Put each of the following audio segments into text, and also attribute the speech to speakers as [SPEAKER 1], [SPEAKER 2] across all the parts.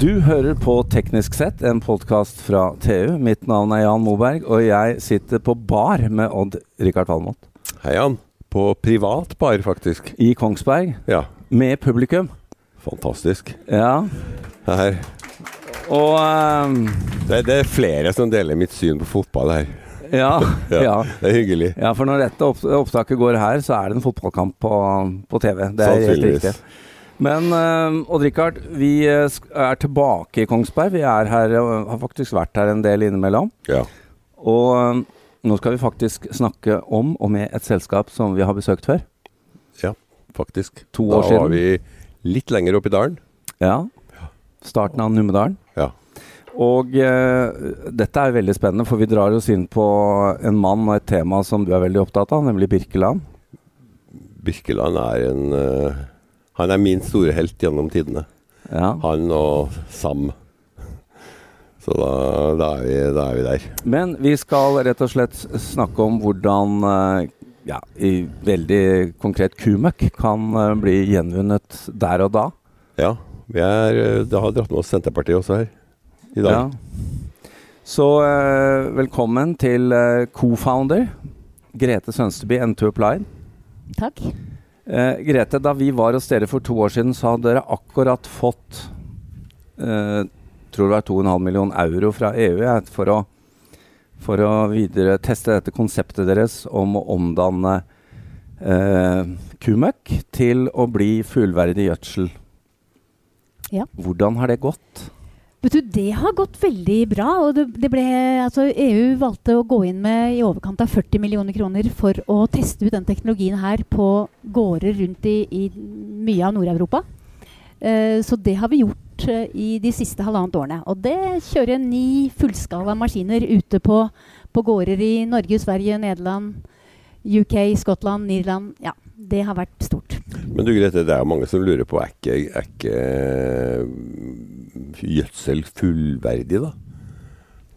[SPEAKER 1] Du hører på Teknisk sett, en podkast fra TU. Mitt navn er Jan Moberg, og jeg sitter på bar med Odd-Rikard Valmot.
[SPEAKER 2] Hei, Jan. På privat bar, faktisk.
[SPEAKER 1] I Kongsberg,
[SPEAKER 2] Ja,
[SPEAKER 1] med publikum.
[SPEAKER 2] fantastisk.
[SPEAKER 1] Ja.
[SPEAKER 2] Her.
[SPEAKER 1] Og um...
[SPEAKER 2] Det, det er flere som deler mitt syn på fotball her.
[SPEAKER 1] ja, ja.
[SPEAKER 2] Det er hyggelig.
[SPEAKER 1] Ja, for når dette opptaket går her, så er det en fotballkamp på, på TV. Det er helt riktig. Men uh, Odd-Rikard, vi eh, er tilbake i Kongsberg. Vi er her, har faktisk vært her en del innimellom.
[SPEAKER 2] Ja.
[SPEAKER 1] Og eh, nå skal vi faktisk snakke om og med et selskap som vi har besøkt før.
[SPEAKER 2] ja, faktisk.
[SPEAKER 1] To
[SPEAKER 2] da
[SPEAKER 1] år siden.
[SPEAKER 2] Da var vi litt lenger oppe i dalen.
[SPEAKER 1] Ja. Starten av Numedalen.
[SPEAKER 2] Ja.
[SPEAKER 1] Og eh, dette er veldig spennende, for vi drar oss inn på en mann og et tema som du er veldig opptatt av, nemlig Birkeland.
[SPEAKER 2] Birkeland er en eh, Han er min store helt gjennom tidene.
[SPEAKER 1] Ja.
[SPEAKER 2] Han og Sam. Så da, da, er vi, da er vi der.
[SPEAKER 1] Men vi skal rett og slett snakke om hvordan eh, ja, i veldig konkret kumøkk kan eh, bli gjenvunnet der og da.
[SPEAKER 2] Ja. Vi er, det har dratt med oss Senterpartiet også her i dag.
[SPEAKER 1] Ja. Så eh, velkommen til co-founder Grete Sønsteby, N2 Applied.
[SPEAKER 3] Takk.
[SPEAKER 1] Eh, Grete, da vi var hos dere for to år siden, så hadde dere akkurat fått eh, tror det var 2,5 million euro fra EU ja, for, å, for å videre teste dette konseptet deres om å omdanne eh, kumøkk til å bli fullverdig gjødsel.
[SPEAKER 3] Ja.
[SPEAKER 1] Hvordan har det gått?
[SPEAKER 3] Vet du, Det har gått veldig bra. og det, det ble, altså EU valgte å gå inn med i overkant av 40 millioner kroner for å teste ut den teknologien her på gårder rundt i, i mye av Nord-Europa. Eh, så det har vi gjort eh, i de siste halvannet årene. Og det kjører ni fullskala maskiner ute på, på gårder i Norge, Sverige, Nederland, UK, Skottland, Nirland. Ja, det har vært stort.
[SPEAKER 2] Men du Grete, det er mange som lurer på er ikke, er ikke gjødsel fullverdig, da?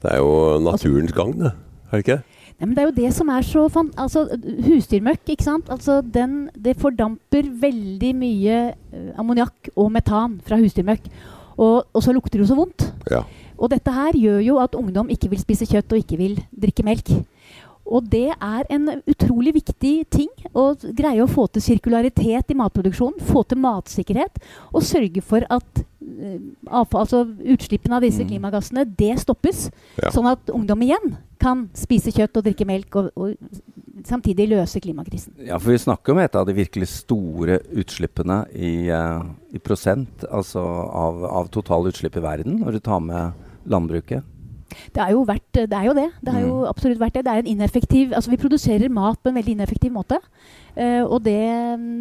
[SPEAKER 2] Det er jo naturens gang, det. Er det ikke?
[SPEAKER 3] Nei, men det er jo det som er så fan altså, Husdyrmøkk, ikke sant? Altså, den, det fordamper veldig mye uh, ammoniakk og metan fra husdyrmøkk. Og, og så lukter det jo så vondt.
[SPEAKER 2] Ja.
[SPEAKER 3] Og dette her gjør jo at ungdom ikke vil spise kjøtt og ikke vil drikke melk. Og det er en utrolig viktig ting å greie å få til sirkularitet i matproduksjonen, få til matsikkerhet og sørge for at eh, avfall, altså utslippene av disse
[SPEAKER 1] Mm.
[SPEAKER 3] klimagassene det stoppes.
[SPEAKER 2] Ja.
[SPEAKER 3] Sånn at ungdom igjen kan spise kjøtt og drikke melk og, og samtidig løse klimakrisen.
[SPEAKER 1] Ja, for vi snakker om et av de virkelig store utslippene i, eh, i prosent altså av, av totale utslipp i verden, når du tar med landbruket.
[SPEAKER 3] Det er jo, vært, det, er jo det. Det har jo
[SPEAKER 1] Mm.
[SPEAKER 3] absolutt vært det. Det er en ineffektiv, altså Vi produserer mat på en veldig ineffektiv måte. Uh, og det,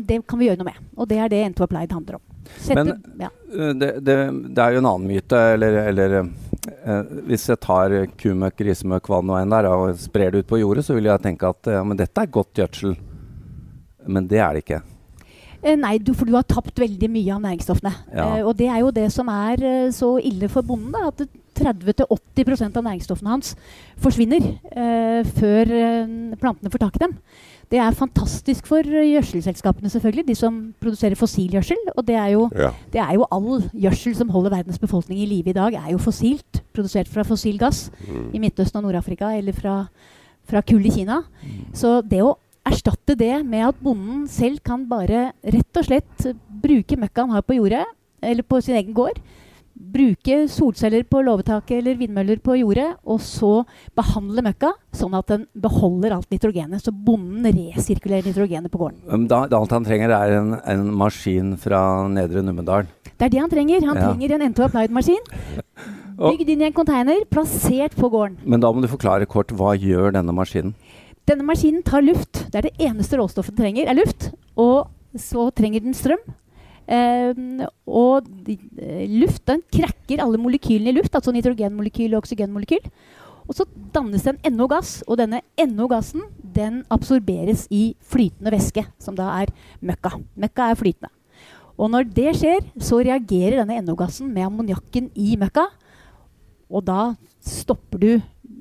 [SPEAKER 3] det kan vi gjøre noe med. Og det er det N2 Applied handler om. Sette,
[SPEAKER 1] Men-
[SPEAKER 3] ja.
[SPEAKER 1] Eh, Det, det, det er jo en annen myte, eller, eller eh, Hvis jeg tar kumøkk, grisemøkk, hva og nå enn er, og sprer det ut på jordet, så vil jeg tenke at ja, men dette er godt gjødsel. Men det er det ikke.
[SPEAKER 3] Eh, nei, du, for du har tapt veldig mye av næringsstoffene.
[SPEAKER 1] Ja.
[SPEAKER 3] Eh, og det er jo det som er så ille for bonden. Da, at 30-80% av næringsstoffene hans forsvinner eh, før eh, plantene får tak i dem. Det er fantastisk for eh, gjødselselskapene, selvfølgelig, de som produserer fossilgjødsel. Og det er, jo,
[SPEAKER 2] ja.
[SPEAKER 3] det er jo all gjødsel som holder verdens befolkning i live i dag, er jo fossilt. Produsert fra fossil gass
[SPEAKER 2] Mm.
[SPEAKER 3] i Midtøsten og Nord-Afrika eller fra, fra kull i Kina. Så det å erstatte det med at bonden selv kan bare rett og slett bruke møkka han har på jordet, eller på sin egen gård, bruke solceller på låvetaket eller vindmøller på jordet, og så behandle møkka sånn at den beholder alt nitrogenet. Så bonden resirkulerer nitrogenet på gården.
[SPEAKER 1] Da, alt han trenger, er en, en maskin fra Nedre Numedal.
[SPEAKER 3] Det er det han trenger. Han
[SPEAKER 1] Ja.
[SPEAKER 3] trenger en N2 Applied-maskin. Bygd inn i en container, plassert på gården.
[SPEAKER 1] Men da må du forklare kort hva gjør denne maskinen?
[SPEAKER 3] Denne maskinen tar luft. Det er det eneste råstoffet den trenger, er luft. Og så trenger den strøm. Ehm, og eh, luft den krekker alle molekylene i luft, altså nitrogenmolekyl og oksygenmolekyl. Og så dannes det en NO-gass, og denne NO-gassen den absorberes i flytende væske, som da er møkka. Møkka er flytende. Og når det skjer, så reagerer denne NO-gassen med ammoniakken i møkka. Og da stopper du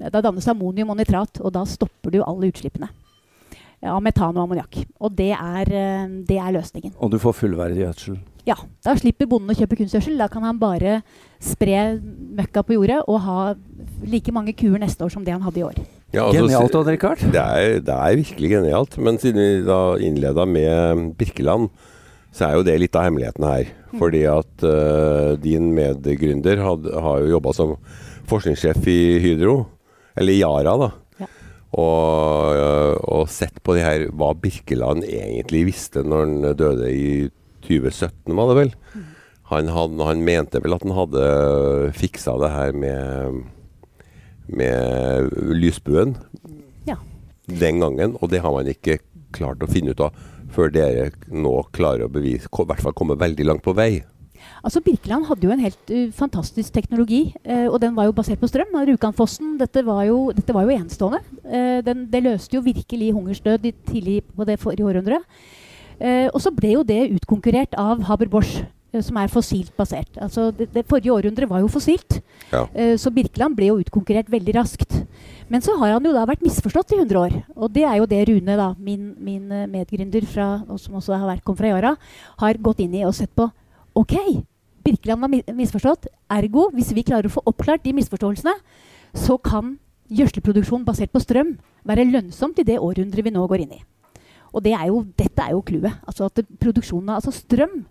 [SPEAKER 3] Da dannes ammonium og nitrat, og da stopper du alle utslippene av metan og ammoniakk. Og det er, eh, det er løsningen.
[SPEAKER 1] Og du får fullverdig gjødsel.
[SPEAKER 3] Ja, Da slipper bonden å kjøpe kunstgjødsel. Da kan han bare spre møkka på jordet og ha like mange kuer neste år som det han hadde i år.
[SPEAKER 2] Ja, altså,
[SPEAKER 1] Genialt, Odd Rikard.
[SPEAKER 2] Det er, det er virkelig genialt. Men siden vi da innleda med Birkeland, så er jo det litt av hemmeligheten her. Fordi at uh, din medgründer had- har jo jobba som forskningssjef i Hydro, eller Yara, da. Og, og sett på det her hva Birkeland egentlig visste når han døde i 2017, var det vel. Han, han, han mente vel at han hadde fiksa det her med, med lysbuen
[SPEAKER 3] Ja.
[SPEAKER 2] den gangen, og det har man ikke klart å finne ut av før dere nå klarer å bevise, i hvert fall komme veldig langt på vei.
[SPEAKER 3] Altså Birkeland hadde jo en helt uh, fantastisk teknologi, uh, og den var jo basert på strøm. Rjukanfossen, dette var jo, dette var jo enestående. Uh, den, det løste jo virkelig hungersdød i tidlig på det forrige århundret. Og så ble jo det utkonkurrert av Haber-Bosch, som er fossilt basert. Altså det, det forrige århundret var jo fossilt,
[SPEAKER 2] Ja.
[SPEAKER 3] så Birkeland ble jo utkonkurrert veldig raskt. Men så har han jo da vært misforstått i 100 år. Og det er jo det Rune, da, min, min medgründer fra, og som også har vært, kom fra Yara, har gått inn i og sett på. Ok, Birkeland var misforstått. Ergo, hvis vi klarer å få oppklart de misforståelsene, så kan gjødselproduksjon basert på strøm være lønnsomt i det århundret vi nå går inn i. Og det er jo, dette er jo clouet. Altså at produksjonen av altså strøm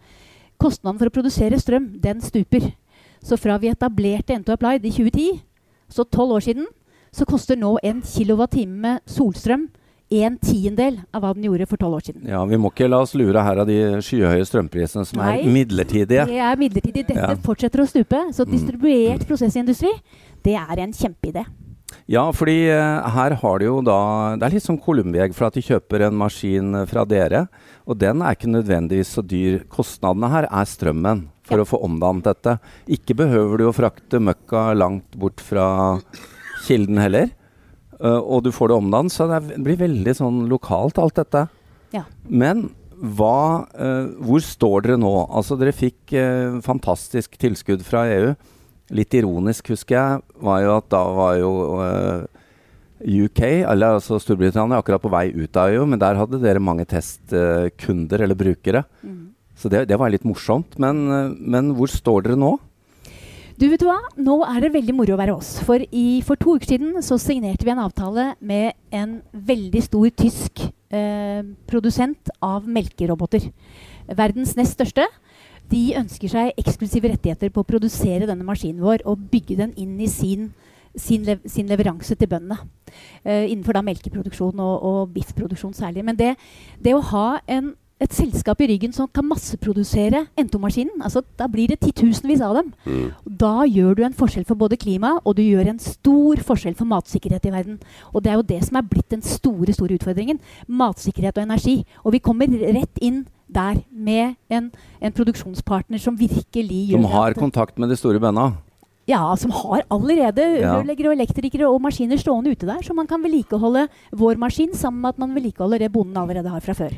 [SPEAKER 3] Kostnaden for å produsere strøm, den stuper. Så fra vi etablerte Ento Applied i 2010, så tolv år siden, så koster nå en kilowattime solstrøm en tiendedel av hva den gjorde for tolv år siden.
[SPEAKER 1] Ja, Vi må ikke la oss lure her av de skyhøye strømprisene som er
[SPEAKER 3] Nei.
[SPEAKER 1] midlertidige.
[SPEAKER 3] Det er midlertidig. Dette
[SPEAKER 1] Ja.
[SPEAKER 3] fortsetter å stupe. Så
[SPEAKER 2] Mm.
[SPEAKER 3] distribuert prosessindustri, det er en kjempeidé.
[SPEAKER 1] Ja, fordi eh, her har de jo da Det er litt som Columbiegg, for at de kjøper en maskin eh, fra dere. Og den er ikke nødvendigvis så dyr. Kostnadene her er strømmen for
[SPEAKER 3] Ja.
[SPEAKER 1] å få omdannet dette. Ikke behøver du å frakte møkka langt bort fra kilden heller. Eh, og du får det omdannet, så det blir veldig sånn lokalt alt dette.
[SPEAKER 3] Ja.
[SPEAKER 1] Men hva, eh, hvor står dere nå? Altså Dere fikk eh, fantastisk tilskudd fra EU. Litt ironisk, husker jeg, var jo at da var jo UK, eller altså Storbritannia, akkurat på vei ut av EU, men der hadde dere mange testkunder eller brukere.
[SPEAKER 3] Mm.
[SPEAKER 1] Så det, det var litt morsomt. Men, men hvor står dere nå?
[SPEAKER 3] Du vet hva? Nå er det veldig moro å være oss. For, i, for to uker siden så signerte vi en avtale med en veldig stor tysk eh, produsent av melkeroboter. Verdens nest største. De ønsker seg eksklusive rettigheter på å produsere denne maskinen vår og bygge den inn i sin, sin, lev, sin leveranse til bøndene. Eh, innenfor da melkeproduksjon og, og biffproduksjon særlig. Men det, det å ha en, et selskap i ryggen som kan masseprodusere Ento-maskinen, altså da blir det titusenvis av dem.
[SPEAKER 2] Mm.
[SPEAKER 3] Da gjør du en forskjell for både klima, og du gjør en stor forskjell for matsikkerhet i verden. Og det er jo det som er blitt den store, store utfordringen. Matsikkerhet og energi. Og vi kommer rett inn der med en, en produksjonspartner som virkelig gjør
[SPEAKER 1] Som har kontakt med de store bøndene?
[SPEAKER 3] ja, som har allerede rørleggere og elektrikere og maskiner stående ute der, så man kan vedlikeholde vår maskin sammen med at man vedlikeholder det bonden allerede har fra før.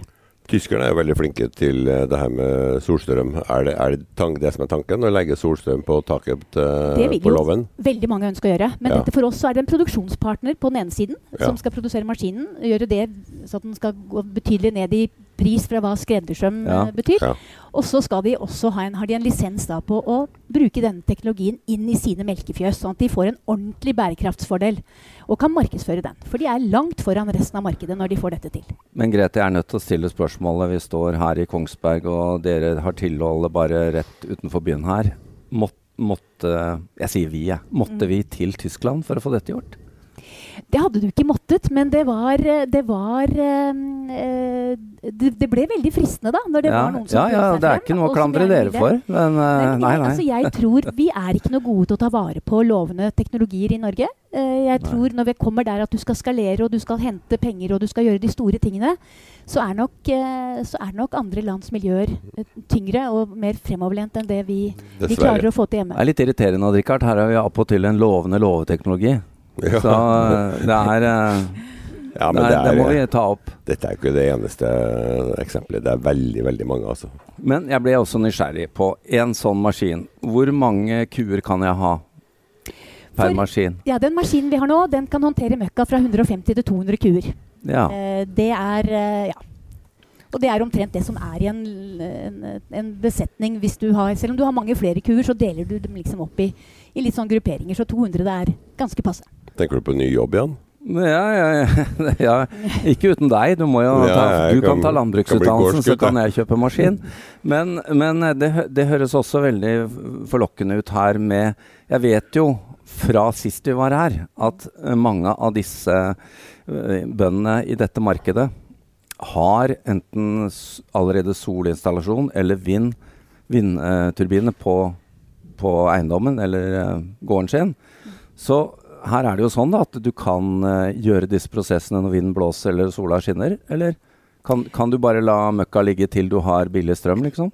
[SPEAKER 2] Tyskerne er jo veldig flinke til eh, det her med solstrøm. Er det er det, det som er tanken? Å legge solstrøm på taket
[SPEAKER 3] Det vil jo- Veldig mange ønske å gjøre. Men
[SPEAKER 2] Ja.
[SPEAKER 3] dette for oss så er det en produksjonspartner på den ene siden
[SPEAKER 2] Ja.
[SPEAKER 3] som skal produsere maskinen. Gjøre det så at den skal gå betydelig ned i pris fra hva skreddersøm
[SPEAKER 1] Ja.
[SPEAKER 3] eh, betyr.
[SPEAKER 2] Ja.
[SPEAKER 3] Og så skal de en, har de en lisens på å bruke denne teknologien inn i sine melkefjøs, sånn at de får en ordentlig bærekraftsfordel og kan markedsføre den. For de er langt foran resten av markedet når de får dette til.
[SPEAKER 1] Men Grete, jeg er nødt til å stille spørsmålet. Vi står her i Kongsberg, og dere har tilholdet bare rett utenfor byen her. Måtte, måtte Jeg sier vi, jeg. Måtte
[SPEAKER 3] Mm.
[SPEAKER 1] vi til Tyskland for å få dette gjort?
[SPEAKER 3] Det hadde du ikke måttet, men det var Det, var, eh, det, det ble veldig fristende, da. Når det
[SPEAKER 1] ja,
[SPEAKER 3] var noen som
[SPEAKER 1] ja, ja,
[SPEAKER 3] seg
[SPEAKER 1] det er ikke noe å klandre dere for. Men eh,
[SPEAKER 3] Nei,
[SPEAKER 1] nei, nei.
[SPEAKER 3] altså jeg tror Vi er ikke noe gode til å ta vare på lovende teknologier i Norge. Eh, jeg tror når vi kommer der at du skal skalere, og du skal hente penger, og du skal gjøre de store tingene, så er nok, eh, så er nok andre lands miljøer eh, tyngre og mer fremoverlent enn det vi, vi klarer å få til
[SPEAKER 1] Det
[SPEAKER 3] hjemme.
[SPEAKER 1] er litt irriterende, Richard. Her har vi appåtil en lovende låveteknologi.
[SPEAKER 2] Ja.
[SPEAKER 1] Så eh, det er eh,
[SPEAKER 2] Ja, men
[SPEAKER 1] Nei,
[SPEAKER 2] det
[SPEAKER 1] det
[SPEAKER 2] er,
[SPEAKER 1] må vi ta opp.
[SPEAKER 2] Dette er ikke det eneste eksempelet. Det er veldig, veldig mange, altså.
[SPEAKER 1] Men jeg ble også nysgjerrig på en sånn maskin. Hvor mange kuer kan jeg ha per
[SPEAKER 3] For-
[SPEAKER 1] maskin?
[SPEAKER 3] Ja, Den maskinen vi har nå, den kan håndtere møkka fra 150 til 200 kuer.
[SPEAKER 1] Ja.
[SPEAKER 3] Eh, det er eh, Ja. Og det er omtrent det som er i en, en, en besetning. hvis du har, Selv om du har mange flere kuer, så deler du dem liksom opp i, i litt sånn grupperinger. Så 200 det er ganske passe.
[SPEAKER 2] Tenker du på ny jobb igjen?
[SPEAKER 1] Ja, ja, ja, Ikke uten deg. Du, jo ta, du kan,
[SPEAKER 2] kan-
[SPEAKER 1] ta landbruksutdannelsen, så kan jeg kjøpe maskin. Men, men det, det høres også veldig forlokkende ut her med Jeg vet jo fra sist vi var her, at eh, mange av disse eh, bøndene i dette markedet har enten allerede solinstallasjon eller vind, vindturbiner på, på eiendommen eller eh, gården sin. Så her er det jo sånn da, at du kan eh, gjøre disse prosessene når vinden blåser eller sola skinner. Eller kan, kan du bare la møkka ligge til du har billig strøm, liksom?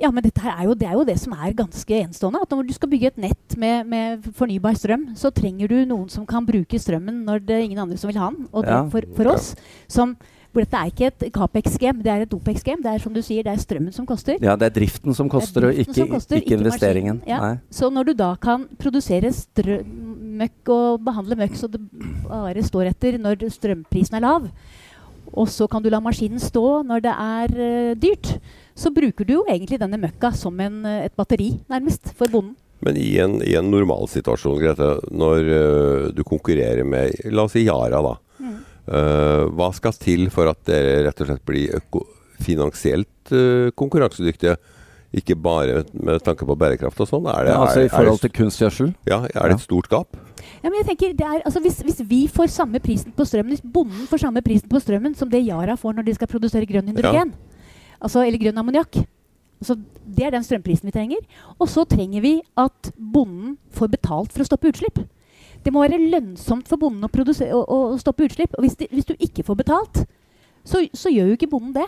[SPEAKER 3] Ja, men er jo, det er jo det som er ganske enestående. At når du skal bygge et nett med, med fornybar strøm, så trenger du noen som kan bruke strømmen når det er ingen andre som vil ha den. Og
[SPEAKER 1] Ja.
[SPEAKER 3] for, for oss som hvor dette er ikke et Capex-game, det er et Opex-game. Det er som du sier, det er strømmen som koster.
[SPEAKER 1] Ja, det er driften som koster, og ikke,
[SPEAKER 3] koster,
[SPEAKER 1] ikke
[SPEAKER 3] ikke
[SPEAKER 1] investeringen.
[SPEAKER 3] Ja. Så når du da kan produsere strø møkk og behandle møkk så det bare står etter når strømprisen er lav, og så kan du la maskinen stå når det er uh, dyrt, så bruker du jo egentlig denne møkka som en, eh, et batteri, nærmest, for bonden.
[SPEAKER 2] Men i en, i en normalsituasjon, Grete, når uh, du konkurrerer med la oss si Yara, da.
[SPEAKER 3] Mm.
[SPEAKER 2] Uh, hva skal til for at dere rett og slett blir finansielt konkurransedyktige? Ikke bare med tanke på bærekraft og sånn. Er det,
[SPEAKER 1] Ja, altså I forhold
[SPEAKER 2] er,
[SPEAKER 1] til kunstgjødsel?
[SPEAKER 2] ja, er det et stort gap?
[SPEAKER 3] Ja, men jeg tenker, det er, altså hvis, hvis vi får samme prisen på strømmen, hvis bonden får samme prisen på strømmen som det Yara får når de skal produsere grønn hydrogen, altså, eller grønn ammoniakk altså, Det er den strømprisen vi trenger. Og så trenger vi at bonden får betalt for å stoppe utslipp. Det må være lønnsomt for bonden å, å, å stoppe utslipp. Og hvis, de, hvis du ikke får betalt, så, så gjør jo ikke bonden det.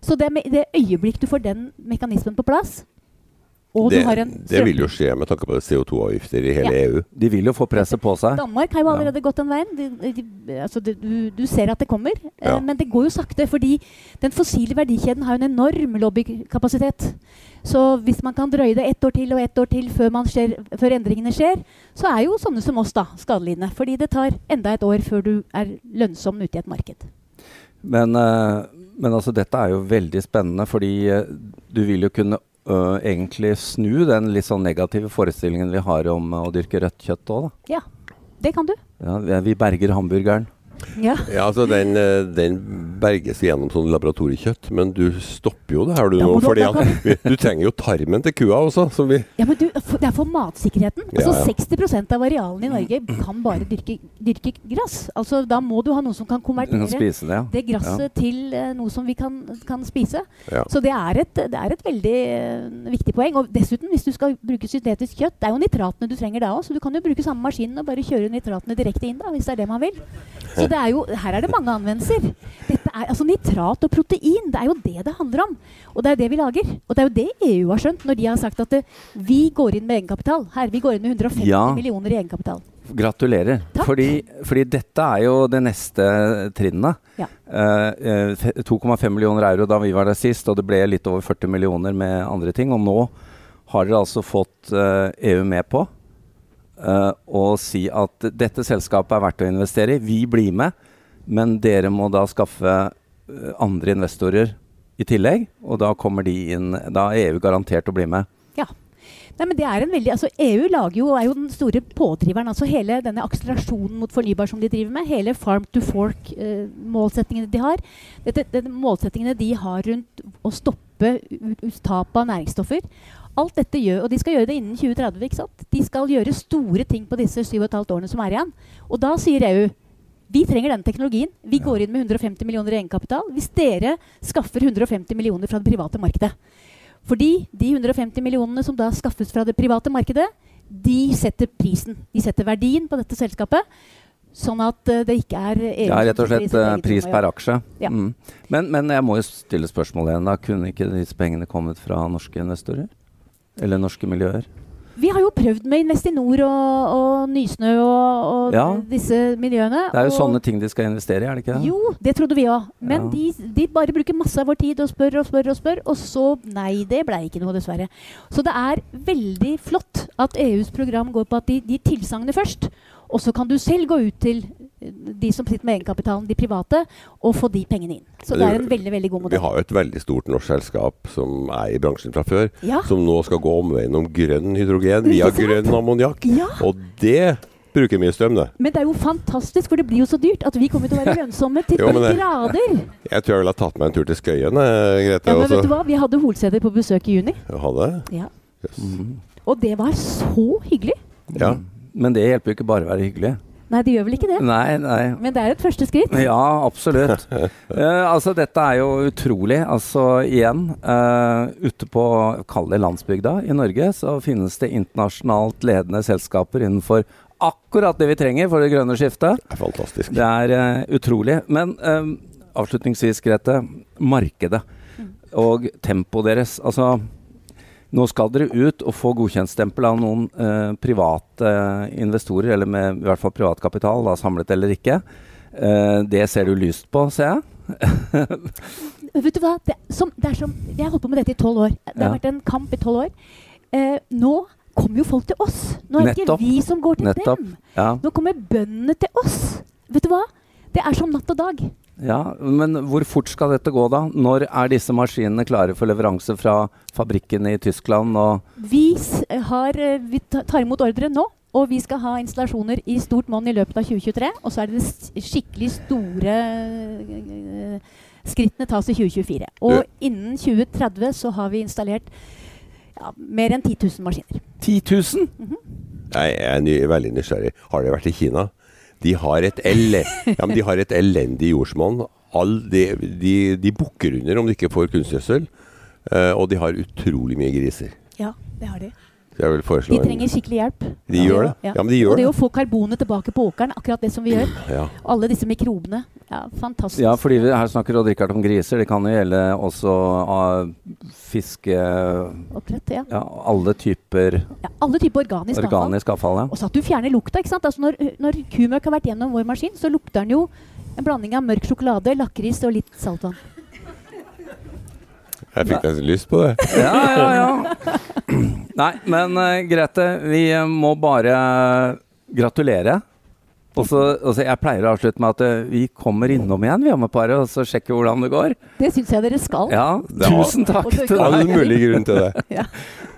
[SPEAKER 3] Så det, med, det øyeblikk du får den mekanismen på plass, og
[SPEAKER 2] Det,
[SPEAKER 3] du har en
[SPEAKER 2] det vil jo skje med tanke på CO2-avgifter i hele ja. EU.
[SPEAKER 1] De vil jo få presset på seg.
[SPEAKER 3] Danmark har jo
[SPEAKER 1] Ja.
[SPEAKER 3] allerede gått den veien. De, de, altså de, du, du ser at det kommer. eh,
[SPEAKER 2] Ja.
[SPEAKER 3] men det går jo sakte, fordi den fossile verdikjeden har jo en enorm lobbykapasitet. Så hvis man kan drøye det ett år til og ett år til før, man skjer, før endringene skjer, så er jo sånne som oss da skadelidende. Fordi det tar enda et år før du er lønnsom ute i et marked.
[SPEAKER 1] Men, eh, men altså, dette er jo veldig spennende, fordi eh, du vil jo kunne øh, egentlig snu den litt sånn negative forestillingen vi har om å dyrke rødt kjøtt òg, da.
[SPEAKER 3] Ja, det kan du.
[SPEAKER 1] Ja, vi- vi berger hamburgeren.
[SPEAKER 3] Ja.
[SPEAKER 2] Ja, altså den, øh, den berges gjennom sånn laboratoriekjøtt, men du stopper jo det her du nå. Fordi du trenger jo tarmen til kua også, som vi
[SPEAKER 3] Ja, men du, Det er for matsikkerheten. Altså
[SPEAKER 2] Ja, ja.
[SPEAKER 3] 60% av arealene i Norge kan bare dyrke, dyrke gress. Altså Da må du ha noe som kan konvertere
[SPEAKER 1] spise det, ja.
[SPEAKER 3] det gresset til uh, noe som vi kan, kan spise.
[SPEAKER 2] Ja.
[SPEAKER 3] Så det er et, det er et veldig uh, viktig poeng. Og dessuten, hvis du skal bruke syntetisk kjøtt, det er jo nitratene du trenger da òg, så du kan jo bruke samme maskinen og bare kjøre nitratene direkte inn, da, hvis det er det man vil. Så det er jo, her er det mange anvendelser. Er, altså Nitrat og protein, det er jo det det handler om. Og det er jo det vi lager. Og det er jo det EU har skjønt når de har sagt at det, vi går inn med egenkapital. Her, vi går inn med 150
[SPEAKER 1] Ja.
[SPEAKER 3] millioner i egenkapital.
[SPEAKER 1] Gratulerer. Fordi, fordi dette er jo det neste trinnet.
[SPEAKER 3] Ja.
[SPEAKER 1] Eh, eh, 2,5 millioner euro da vi var der sist, og det ble litt over 40 millioner med andre ting. Og nå har dere altså fått eh, EU med på eh, og si at dette selskapet er verdt å investere i. Vi blir med, men dere må da skaffe eh, andre investorer i tillegg. Og da kommer de inn Da er EU garantert å bli med.
[SPEAKER 3] Ja. Nei, men det er en veldig, altså EU lager jo, er jo den store pådriveren. altså Hele denne akselerasjonen mot fornybar som de driver med. Hele farm to fork-målsettingene de har. Dette, dette målsettingene de har rundt å stoppe ut tap av næringsstoffer. Alt dette gjør, og De skal gjøre det innen 2030. ikke sant? De skal gjøre store ting på disse 7,5 årene som er igjen. Og da sier EU vi trenger den teknologien. Vi går inn med 150 millioner i egenkapital. Hvis dere skaffer 150 millioner fra det private markedet. Fordi de 150 millionene som da skaffes fra det private markedet, de setter prisen. De setter verdien på dette selskapet. Sånn at eh, det ikke er EU
[SPEAKER 1] Ja, rett og slett
[SPEAKER 3] sitt
[SPEAKER 1] eh, pris per aksje.
[SPEAKER 3] Ja.
[SPEAKER 1] Mm. Men, men jeg må jo stille spørsmål igjen. da Kunne ikke disse pengene kommet fra norske investorer? Eller norske miljøer?
[SPEAKER 3] Vi har jo prøvd med Investinor og, og Nysnø og, og
[SPEAKER 1] Ja.
[SPEAKER 3] disse miljøene.
[SPEAKER 1] Det er jo sånne ting de skal investere i, er det ikke det?
[SPEAKER 3] Jo, det trodde vi òg. Men
[SPEAKER 1] Ja.
[SPEAKER 3] de, de bare bruker masse av vår tid og spør og spør og spør, og så Nei, det blei ikke noe, dessverre. Så det er veldig flott at EUs program går på at de gir tilsagnet først. Og så kan du selv gå ut til eh, de som sitter med egenkapitalen, de private, og få de pengene inn. Så det er en veldig veldig god modell.
[SPEAKER 2] Vi har jo et veldig stort norsk selskap som er i bransjen fra før,
[SPEAKER 3] Ja.
[SPEAKER 2] som nå skal gå omveien om grønn hydrogen via grønn ammoniakk.
[SPEAKER 3] Ja.
[SPEAKER 2] Og det bruker mye strøm, det.
[SPEAKER 3] Men det er jo fantastisk, for det blir jo så dyrt at vi kommer til å være lønnsomme til
[SPEAKER 2] Jo, det-
[SPEAKER 3] grader.
[SPEAKER 2] Jeg tror jeg ville ha tatt meg en tur til Skøyen, eh, Grete.
[SPEAKER 3] Ja, men vet du hva? Vi hadde Holsæter på besøk i juni,
[SPEAKER 2] Hadde?
[SPEAKER 3] Ja.
[SPEAKER 2] Yes.
[SPEAKER 1] Mhm.
[SPEAKER 3] og det var så hyggelig.
[SPEAKER 2] Ja.
[SPEAKER 1] Men det hjelper jo ikke bare å være hyggelig.
[SPEAKER 3] Nei, det gjør vel ikke det.
[SPEAKER 1] Nei, nei.
[SPEAKER 3] Men det er et første skritt.
[SPEAKER 1] Ja, absolutt. uh, altså, dette er jo utrolig. Altså, igjen, uh, ute på kall det landsbygda i Norge, så finnes det internasjonalt ledende selskaper innenfor akkurat det vi trenger for det grønne skiftet.
[SPEAKER 2] Det er fantastisk.
[SPEAKER 1] Det er uh, utrolig. Men avslutningsvis, Grete. Markedet og tempoet deres. Altså, nå skal dere ut og få godkjentstempel av noen eh, private investorer, eller med i hvert fall privatkapital, da, samlet eller ikke. Eh, det ser du lyst på, ser jeg.
[SPEAKER 3] Vet du hva? Det, som, det som, jeg har holdt på med dette i tolv år. Det har
[SPEAKER 1] Ja.
[SPEAKER 3] vært en kamp i tolv år. Eh, nå kommer jo folk til oss. Nå er det ikke vi som går til
[SPEAKER 1] Nettopp.
[SPEAKER 3] dem.
[SPEAKER 1] Ja,
[SPEAKER 3] Nå kommer bøndene til oss. Vet du hva? Det er som natt og dag.
[SPEAKER 1] Ja, Men hvor fort skal dette gå, da? Når er disse maskinene klare for leveranse fra fabrikken i Tyskland? Og
[SPEAKER 3] Vi, har, eh, vi tar imot ordre nå, og vi skal ha installasjoner i stort monn i løpet av 2023. Og så er det de skikkelig store eh, skrittene tas i 2024. Og innen 2030 så har vi installert ja, mer enn 10 000 maskiner.
[SPEAKER 1] 10 000?
[SPEAKER 2] Jeg er ny, veldig nysgjerrig. Har dere vært i Kina? De har et, ele ja, men de har et elendig jordsmonn. De, de, de bukker under om de ikke får kunstgjødsel. Uh, og de har utrolig mye griser.
[SPEAKER 3] Ja, det har de. De trenger skikkelig hjelp.
[SPEAKER 2] De gjør det?
[SPEAKER 3] Ja.
[SPEAKER 2] Ja, men de gjør
[SPEAKER 3] og det
[SPEAKER 2] det.
[SPEAKER 3] å få karbonet tilbake på åkeren, akkurat det som vi gjør.
[SPEAKER 2] Ja.
[SPEAKER 3] Alle disse mikrobene. Ja, fantastisk.
[SPEAKER 1] Ja, fordi vi her snakker Odd Rikard om griser. Det kan jo gjelde også av fiske...
[SPEAKER 3] Oppdrett, ja.
[SPEAKER 1] Ja, alle typer
[SPEAKER 3] ja. Alle typer organisk, avfall.
[SPEAKER 1] organisk avfall. Ja.
[SPEAKER 3] Og så at du fjerner lukta. ikke sant? Altså når, når kumøkk har vært gjennom vår maskin, så lukter den jo en blanding av mørk sjokolade, lakris og litt saltvann.
[SPEAKER 2] Jeg fikk nesten lyst på det.
[SPEAKER 1] ja, ja, ja. Nei, men uh, Grete, vi eh, må bare gratulere. Og så, og så jeg pleier å avslutte med at eh, vi kommer innom igjen vi med paret, og så sjekker hvordan det går.
[SPEAKER 3] Det syns jeg dere skal.
[SPEAKER 1] Ja, tusen takk til deg.
[SPEAKER 2] All mulig grunn til det.
[SPEAKER 3] Ja.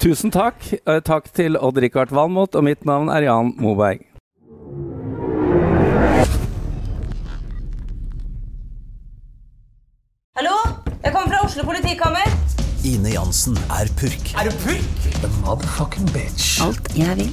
[SPEAKER 1] Tusen takk. Eh, takk til Odd-Rikard Valmot, og mitt navn er Jan Moberg.
[SPEAKER 4] Hallo? Jeg kommer fra Oslo politikammer.
[SPEAKER 5] Ine Jansen er purk.
[SPEAKER 6] Er du purk? The motherfucking bitch.
[SPEAKER 7] Alt jeg vil,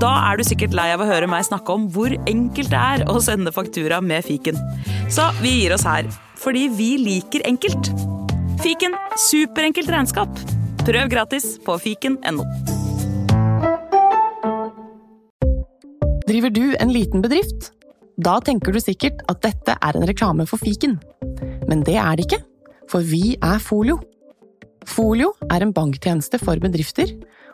[SPEAKER 8] Da er du sikkert lei av å høre meg snakke om hvor enkelt det er å sende faktura med fiken. Så vi gir oss her, fordi vi liker enkelt. Fiken superenkelt regnskap. Prøv gratis på fiken.no.
[SPEAKER 9] Driver du en liten bedrift? Da tenker du sikkert at dette er en reklame for fiken. Men det er det ikke, for vi er Folio. Folio er en banktjeneste for bedrifter,